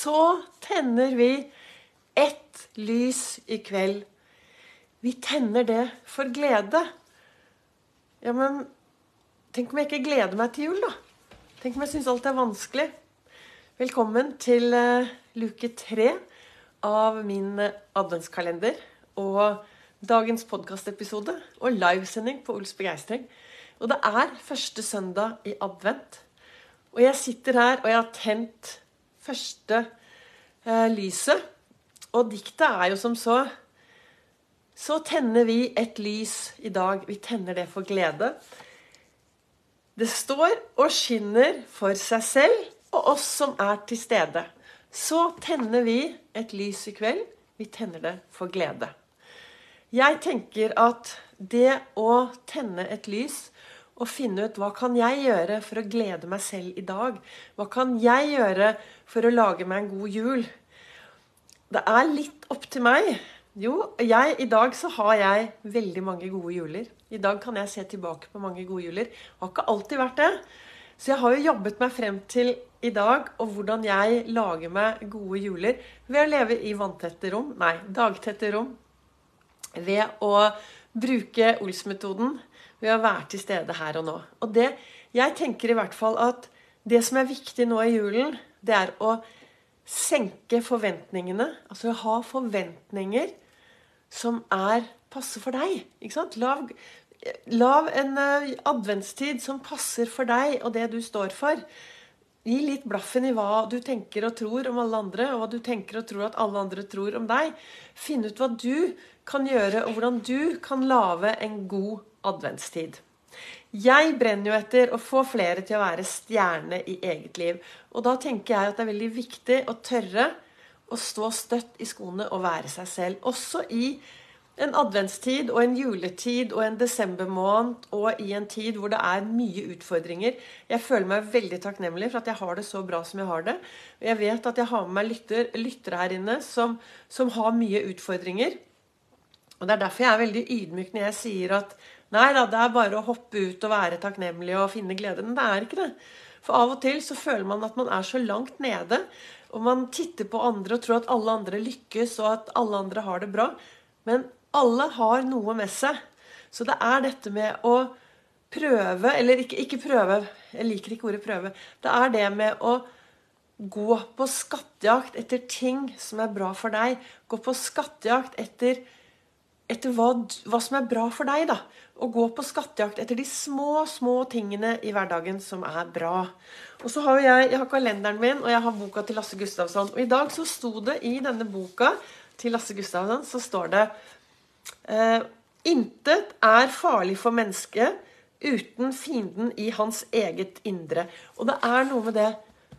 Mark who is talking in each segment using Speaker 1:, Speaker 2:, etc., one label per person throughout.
Speaker 1: så tenner vi ett lys i kveld. Vi tenner det for glede. Ja, men tenk om jeg ikke gleder meg til jul, da? Tenk om jeg syns alt er vanskelig? Velkommen til uh, luke tre av min uh, adventskalender og dagens podkastepisode og livesending på Ols begeistring. Og det er første søndag i advent. Og jeg sitter her, og jeg har tent første eh, lyset. Og diktet er jo som så så tenner vi et lys i dag. Vi tenner det for glede. Det står og skinner for seg selv og oss som er til stede. Så tenner vi et lys i kveld. Vi tenner det for glede. Jeg tenker at det å tenne et lys og finne ut hva kan jeg gjøre for å glede meg selv i dag? Hva kan jeg gjøre for å lage meg en god jul? Det er litt opp til meg jo, jeg, i dag så har jeg veldig mange gode juler. I dag kan jeg se tilbake på mange gode juler. Det har ikke alltid vært det. Så jeg har jo jobbet meg frem til i dag og hvordan jeg lager meg gode juler ved å leve i vanntette rom, nei, dagtette rom. Ved å bruke Ols-metoden, ved å være til stede her og nå. Og det, jeg tenker i hvert fall at det som er viktig nå i julen, det er å senke forventningene. Altså ha forventninger som er passe for deg. Ikke sant? Lav, lav en uh, adventstid som passer for deg og det du står for. Gi litt blaffen i hva du tenker og tror om alle andre, og hva du tenker og tror at alle andre tror om deg. Finn ut hva du kan gjøre, og hvordan du kan lage en god adventstid. Jeg brenner jo etter å få flere til å være stjerne i eget liv. Og da tenker jeg at det er veldig viktig å tørre å stå støtt i skoene og være seg selv. Også i en adventstid og en juletid og en desembermåned og i en tid hvor det er mye utfordringer. Jeg føler meg veldig takknemlig for at jeg har det så bra som jeg har det. Og jeg vet at jeg har med meg lytter, lyttere her inne som, som har mye utfordringer. Og Det er derfor jeg er veldig ydmyk når jeg sier at Nei da, det er bare å hoppe ut og være takknemlig og finne glede. Men det er ikke det. For av og til så føler man at man er så langt nede, og man titter på andre og tror at alle andre lykkes, og at alle andre har det bra. Men alle har noe med seg. Så det er dette med å prøve Eller ikke, ikke prøve, jeg liker ikke ordet prøve. Det er det med å gå på skattejakt etter ting som er bra for deg. Gå på skattejakt etter etter hva, hva, som er bra for deg. da. Å gå på skattejakt etter de små, små tingene i hverdagen som er bra. Og så har jeg, jeg har kalenderen min, og jeg har boka til Lasse Gustavsson. Og i dag så sto det i denne boka til Lasse Gustavsson så står det eh, Intet er farlig for mennesket uten fienden i hans eget indre. Og det er noe med det.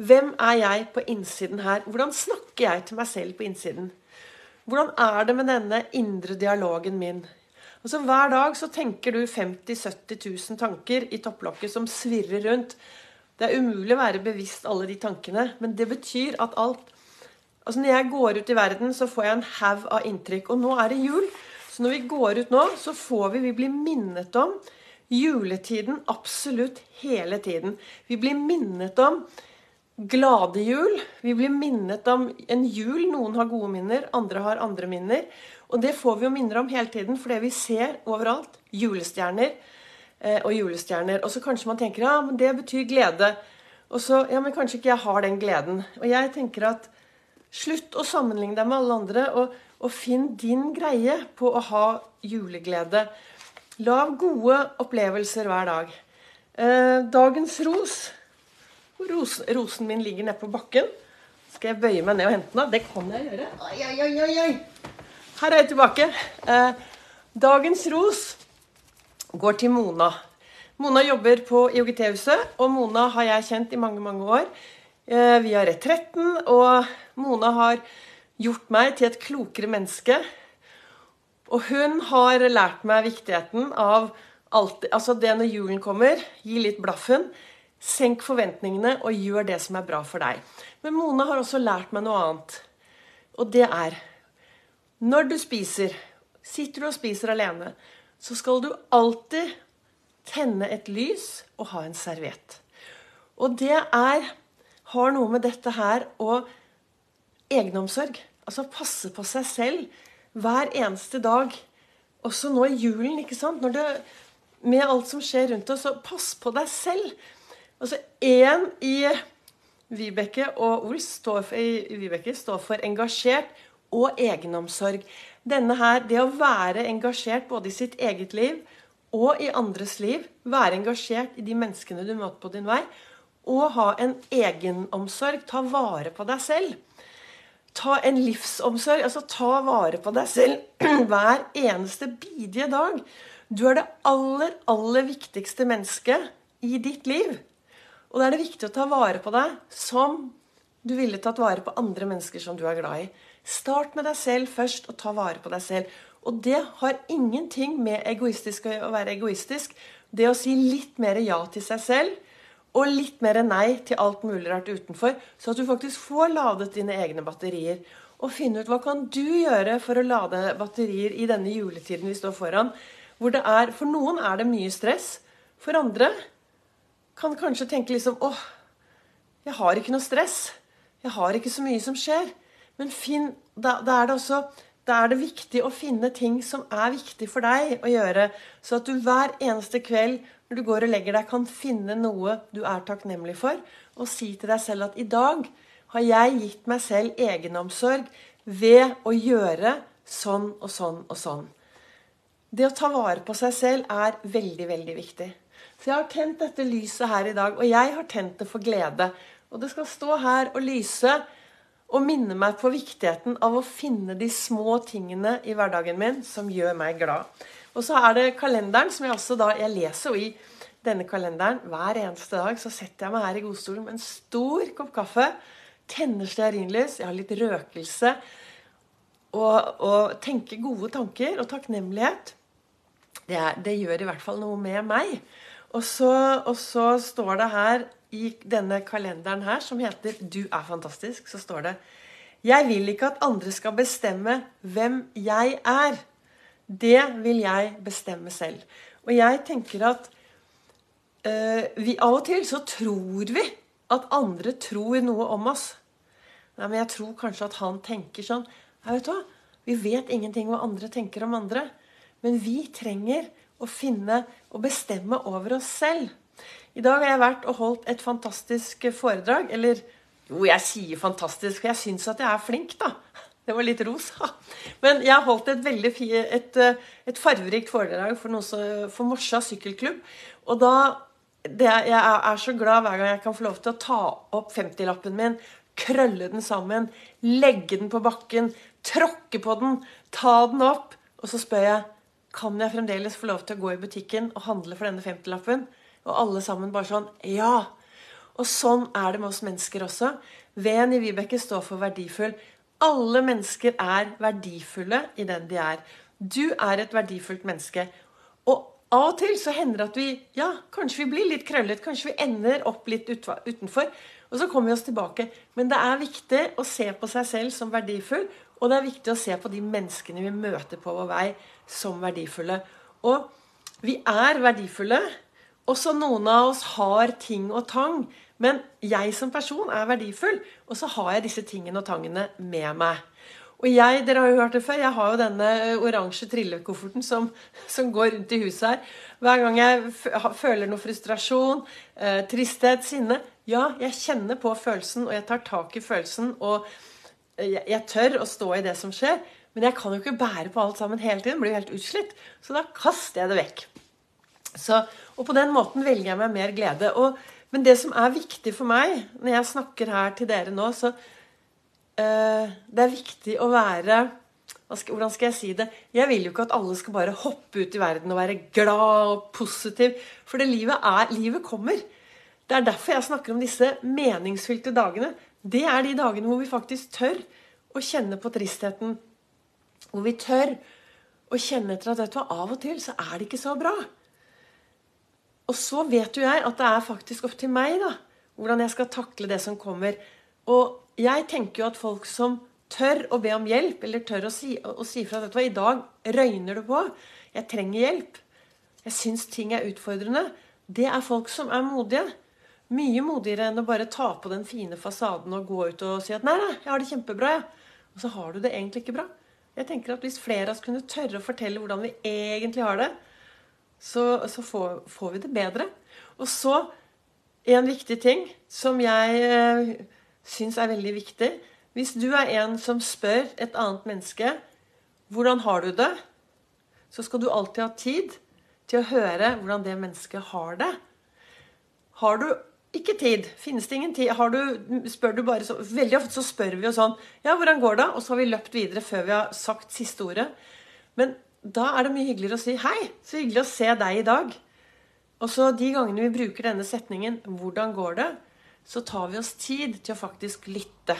Speaker 1: Hvem er jeg på innsiden her? Hvordan snakker jeg til meg selv på innsiden? Hvordan er det med denne indre dialogen min? Altså Hver dag så tenker du 50 000-70 000 tanker i topplokket som svirrer rundt. Det er umulig å være bevisst alle de tankene, men det betyr at alt Altså Når jeg går ut i verden, så får jeg en haug av inntrykk. Og nå er det jul, så når vi går ut nå, så får vi Vi blir minnet om juletiden absolutt hele tiden. Vi blir minnet om glade jul. Vi blir minnet om en jul. Noen har gode minner, andre har andre minner. Og det får vi jo minner om hele tiden, fordi vi ser overalt julestjerner eh, og julestjerner. Og så kanskje man tenker ja, men det betyr glede. Og så ja, men kanskje ikke jeg har den gleden. Og jeg tenker at slutt å sammenligne deg med alle andre, og, og finn din greie på å ha juleglede. Lag gode opplevelser hver dag. Eh, dagens ros Rosen, rosen min ligger nede på bakken. Skal jeg bøye meg ned og hente den? Det kan jeg gjøre. Oi, oi, oi, oi. Her er jeg tilbake. Eh, dagens ros går til Mona. Mona jobber på IOGT-huset, og Mona har jeg kjent i mange mange år. Eh, vi har Retretten, og Mona har gjort meg til et klokere menneske. Og hun har lært meg viktigheten av alt, altså det når julen kommer, gi litt blaffen. Senk forventningene og gjør det som er bra for deg. Men Mona har også lært meg noe annet. Og det er Når du spiser, sitter du og spiser alene, så skal du alltid tenne et lys og ha en serviett. Og det er, har noe med dette her og egenomsorg. Altså passe på seg selv hver eneste dag. Også nå i julen, ikke sant? Det, med alt som skjer rundt oss, så pass på deg selv. Altså én i Vibeke og Ols står for, i Vibeke står for engasjert og egenomsorg. Denne her, Det å være engasjert både i sitt eget liv og i andres liv, være engasjert i de menneskene du møter på din vei, og ha en egenomsorg, ta vare på deg selv. Ta en livsomsorg, altså ta vare på deg selv hver eneste bidige dag. Du er det aller, aller viktigste mennesket i ditt liv. Og da er det viktig å ta vare på deg som du ville tatt vare på andre mennesker som du er glad i. Start med deg selv først, og ta vare på deg selv. Og det har ingenting med egoistisk å være egoistisk. Det å si litt mer ja til seg selv, og litt mer nei til alt mulig rart utenfor, så at du faktisk får ladet dine egne batterier. Og finne ut hva kan du gjøre for å lade batterier i denne juletiden vi står foran. Hvor det er, For noen er det mye stress. For andre kan kanskje tenke liksom åh, jeg har ikke noe stress. Jeg har ikke så mye som skjer. Men finn, da, da, er det også da er det viktig å finne ting som er viktig for deg å gjøre. Så at du hver eneste kveld når du går og legger deg, kan finne noe du er takknemlig for. Og si til deg selv at i dag har jeg gitt meg selv egenomsorg ved å gjøre sånn og sånn og sånn. Det å ta vare på seg selv er veldig, veldig viktig. Så jeg har tent dette lyset her i dag, og jeg har tent det for glede. Og det skal stå her og lyse og minne meg på viktigheten av å finne de små tingene i hverdagen min som gjør meg glad. Og så er det kalenderen, som jeg også da Jeg leser jo i denne kalenderen hver eneste dag. Så setter jeg meg her i godstolen med en stor kopp kaffe, tenner stearinlys, jeg har litt røkelse, og, og tenker gode tanker og takknemlighet. Det, det, gjør i hvert fall noe med meg. Og så, og så står det her i denne kalenderen her, som heter 'Du er fantastisk', så står det Jeg vil ikke at andre skal bestemme hvem jeg er. Det vil jeg bestemme selv. Og jeg tenker at øh, vi av og til så tror vi at andre tror noe om oss. Nei, men jeg tror kanskje at han tenker sånn Nei, vet du hva, Vi vet ingenting hva andre tenker om andre. Men vi trenger å finne og bestemme over oss selv. I dag har jeg vært og holdt et fantastisk foredrag. Eller jo, jeg sier fantastisk, for jeg syns at jeg er flink, da. Det var litt ros. Men jeg har holdt et veldig et, et farverikt foredrag for, noe, for Morsa sykkelklubb. Og da det, Jeg er så glad hver gang jeg kan få lov til å ta opp 50-lappen min, krølle den sammen, legge den på bakken, tråkke på den, ta den opp. Og så spør jeg kan jeg fremdeles få lov til å gå i butikken og handle for denne 50-lappen. Og alle sammen bare sånn Ja! Og sånn er det med oss mennesker også. V-en i Vibeke står for verdifull. Alle mennesker er verdifulle i den de er. Du er et verdifullt menneske. Og av og til så hender det at vi ja, kanskje vi blir litt krøllet, kanskje vi ender opp litt utenfor. Og så kommer vi oss tilbake. Men det er viktig å se på seg selv som verdifull. Og det er viktig å se på de menneskene vi møter på vår vei, som verdifulle. Og vi er verdifulle. Også noen av oss har ting og tang. Men jeg som person er verdifull, og så har jeg disse tingene og tangene med meg. Og jeg, dere har jo hørt det før, jeg har jo denne oransje trillekofferten som, som går rundt i huset her. Hver gang jeg føler noe frustrasjon, eh, tristhet, sinne Ja, jeg kjenner på følelsen, og jeg tar tak i følelsen. Og jeg, jeg tør å stå i det som skjer. Men jeg kan jo ikke bære på alt sammen hele tiden. Blir jo helt utslitt. Så da kaster jeg det vekk. Så, og på den måten velger jeg meg mer glede. Og, men det som er viktig for meg når jeg snakker her til dere nå, så øh, Det er viktig å være Hvordan skal jeg si det? Jeg vil jo ikke at alle skal bare hoppe ut i verden og være glad og positiv. For det livet er Livet kommer. Det er derfor jeg snakker om disse meningsfylte dagene. Det er de dagene hvor vi faktisk tør å kjenne på tristheten. Hvor vi tør å kjenne etter at vet du, av og til så er det ikke så bra. Og så vet jo jeg at det er faktisk opp til meg da, hvordan jeg skal takle det som kommer. Og jeg tenker jo at folk som tør å be om hjelp, eller tør å si, å si fra at i dag røyner det på, jeg trenger hjelp, jeg syns ting er utfordrende, det er folk som er modige. Mye modigere enn å bare ta på den fine fasaden og gå ut og si at 'nei, nei, jeg har det kjempebra', jeg. Og så har du det egentlig ikke bra. Jeg tenker at Hvis flere av oss kunne tørre å fortelle hvordan vi egentlig har det, så, så får, får, vi det bedre. Og så en viktig ting som jeg eh, syns er veldig viktig Hvis du er en som spør et annet menneske 'Hvordan har du det?' så skal du alltid ha tid til å høre hvordan det mennesket har det. Har du ikke tid, finnes det ingen tid du, spør du bare så, Veldig ofte så spør vi jo sånn 'Ja, hvordan går det?' Og så har vi løpt videre før vi har sagt siste ordet. Men da er det mye hyggeligere å si 'Hei, så hyggelig å se deg i dag'. Og så de gangene vi bruker denne setningen 'Hvordan går det?', så tar vi oss tid til å faktisk lytte.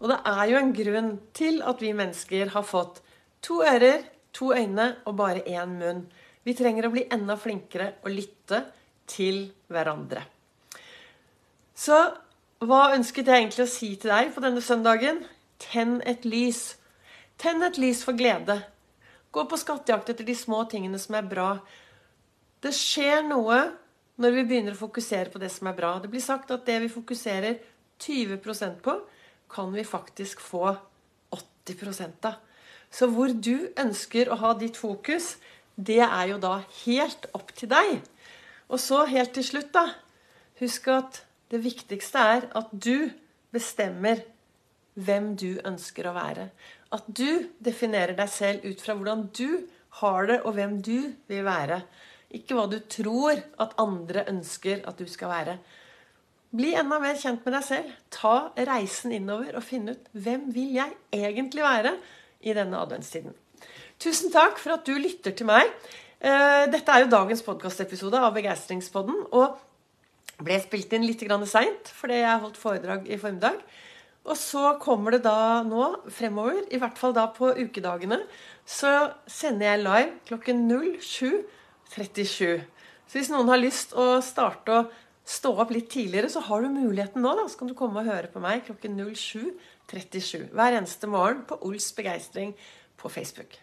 Speaker 1: Og det er jo en grunn til at vi mennesker har fått to ører, to øyne og bare én munn. Vi trenger å bli enda flinkere å lytte til hverandre. Så hva ønsket jeg egentlig å si til deg på denne søndagen? Tenn et lys. Tenn et lys for glede. Gå på skattejakt etter de små tingene som er bra. Det skjer noe når vi begynner å fokusere på det som er bra. Det blir sagt at det vi fokuserer 20% på, kan vi faktisk få 80 av. Så hvor du ønsker å ha ditt fokus, det er jo da helt opp til deg. Og så helt til slutt, da. Husk at det viktigste er at du bestemmer hvem du ønsker å være. At du definerer deg selv ut fra hvordan du har det, og hvem du vil være. Ikke hva du tror at andre ønsker at du skal være. Bli enda mer kjent med deg selv. Ta reisen innover og finne ut hvem vil jeg egentlig være i denne adventstiden. Tusen takk for at du lytter til meg. Eh, dette er jo dagens podkastepisode av Begeistringspodden. Og ble spilt inn litt seint fordi jeg holdt foredrag i formiddag. Og så kommer det da nå fremover, i hvert fall da på ukedagene, så sender jeg live klokken 07.37. Så hvis noen har lyst å starte å stå opp litt tidligere, så har du muligheten nå. da, Så kan du komme og høre på meg klokken 07.37 hver eneste morgen på Ols begeistring på Facebook.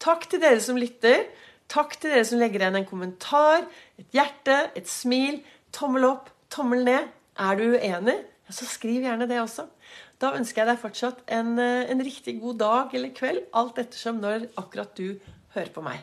Speaker 1: Takk til dere som lytter. Takk til dere som legger igjen en kommentar, et hjerte, et smil, tommel opp, tommel ned. Er du uenig, så skriv gjerne det også. Da ønsker jeg deg fortsatt en, eh, en riktig god dag eller kveld, alt ettersom når akkurat du hører på meg.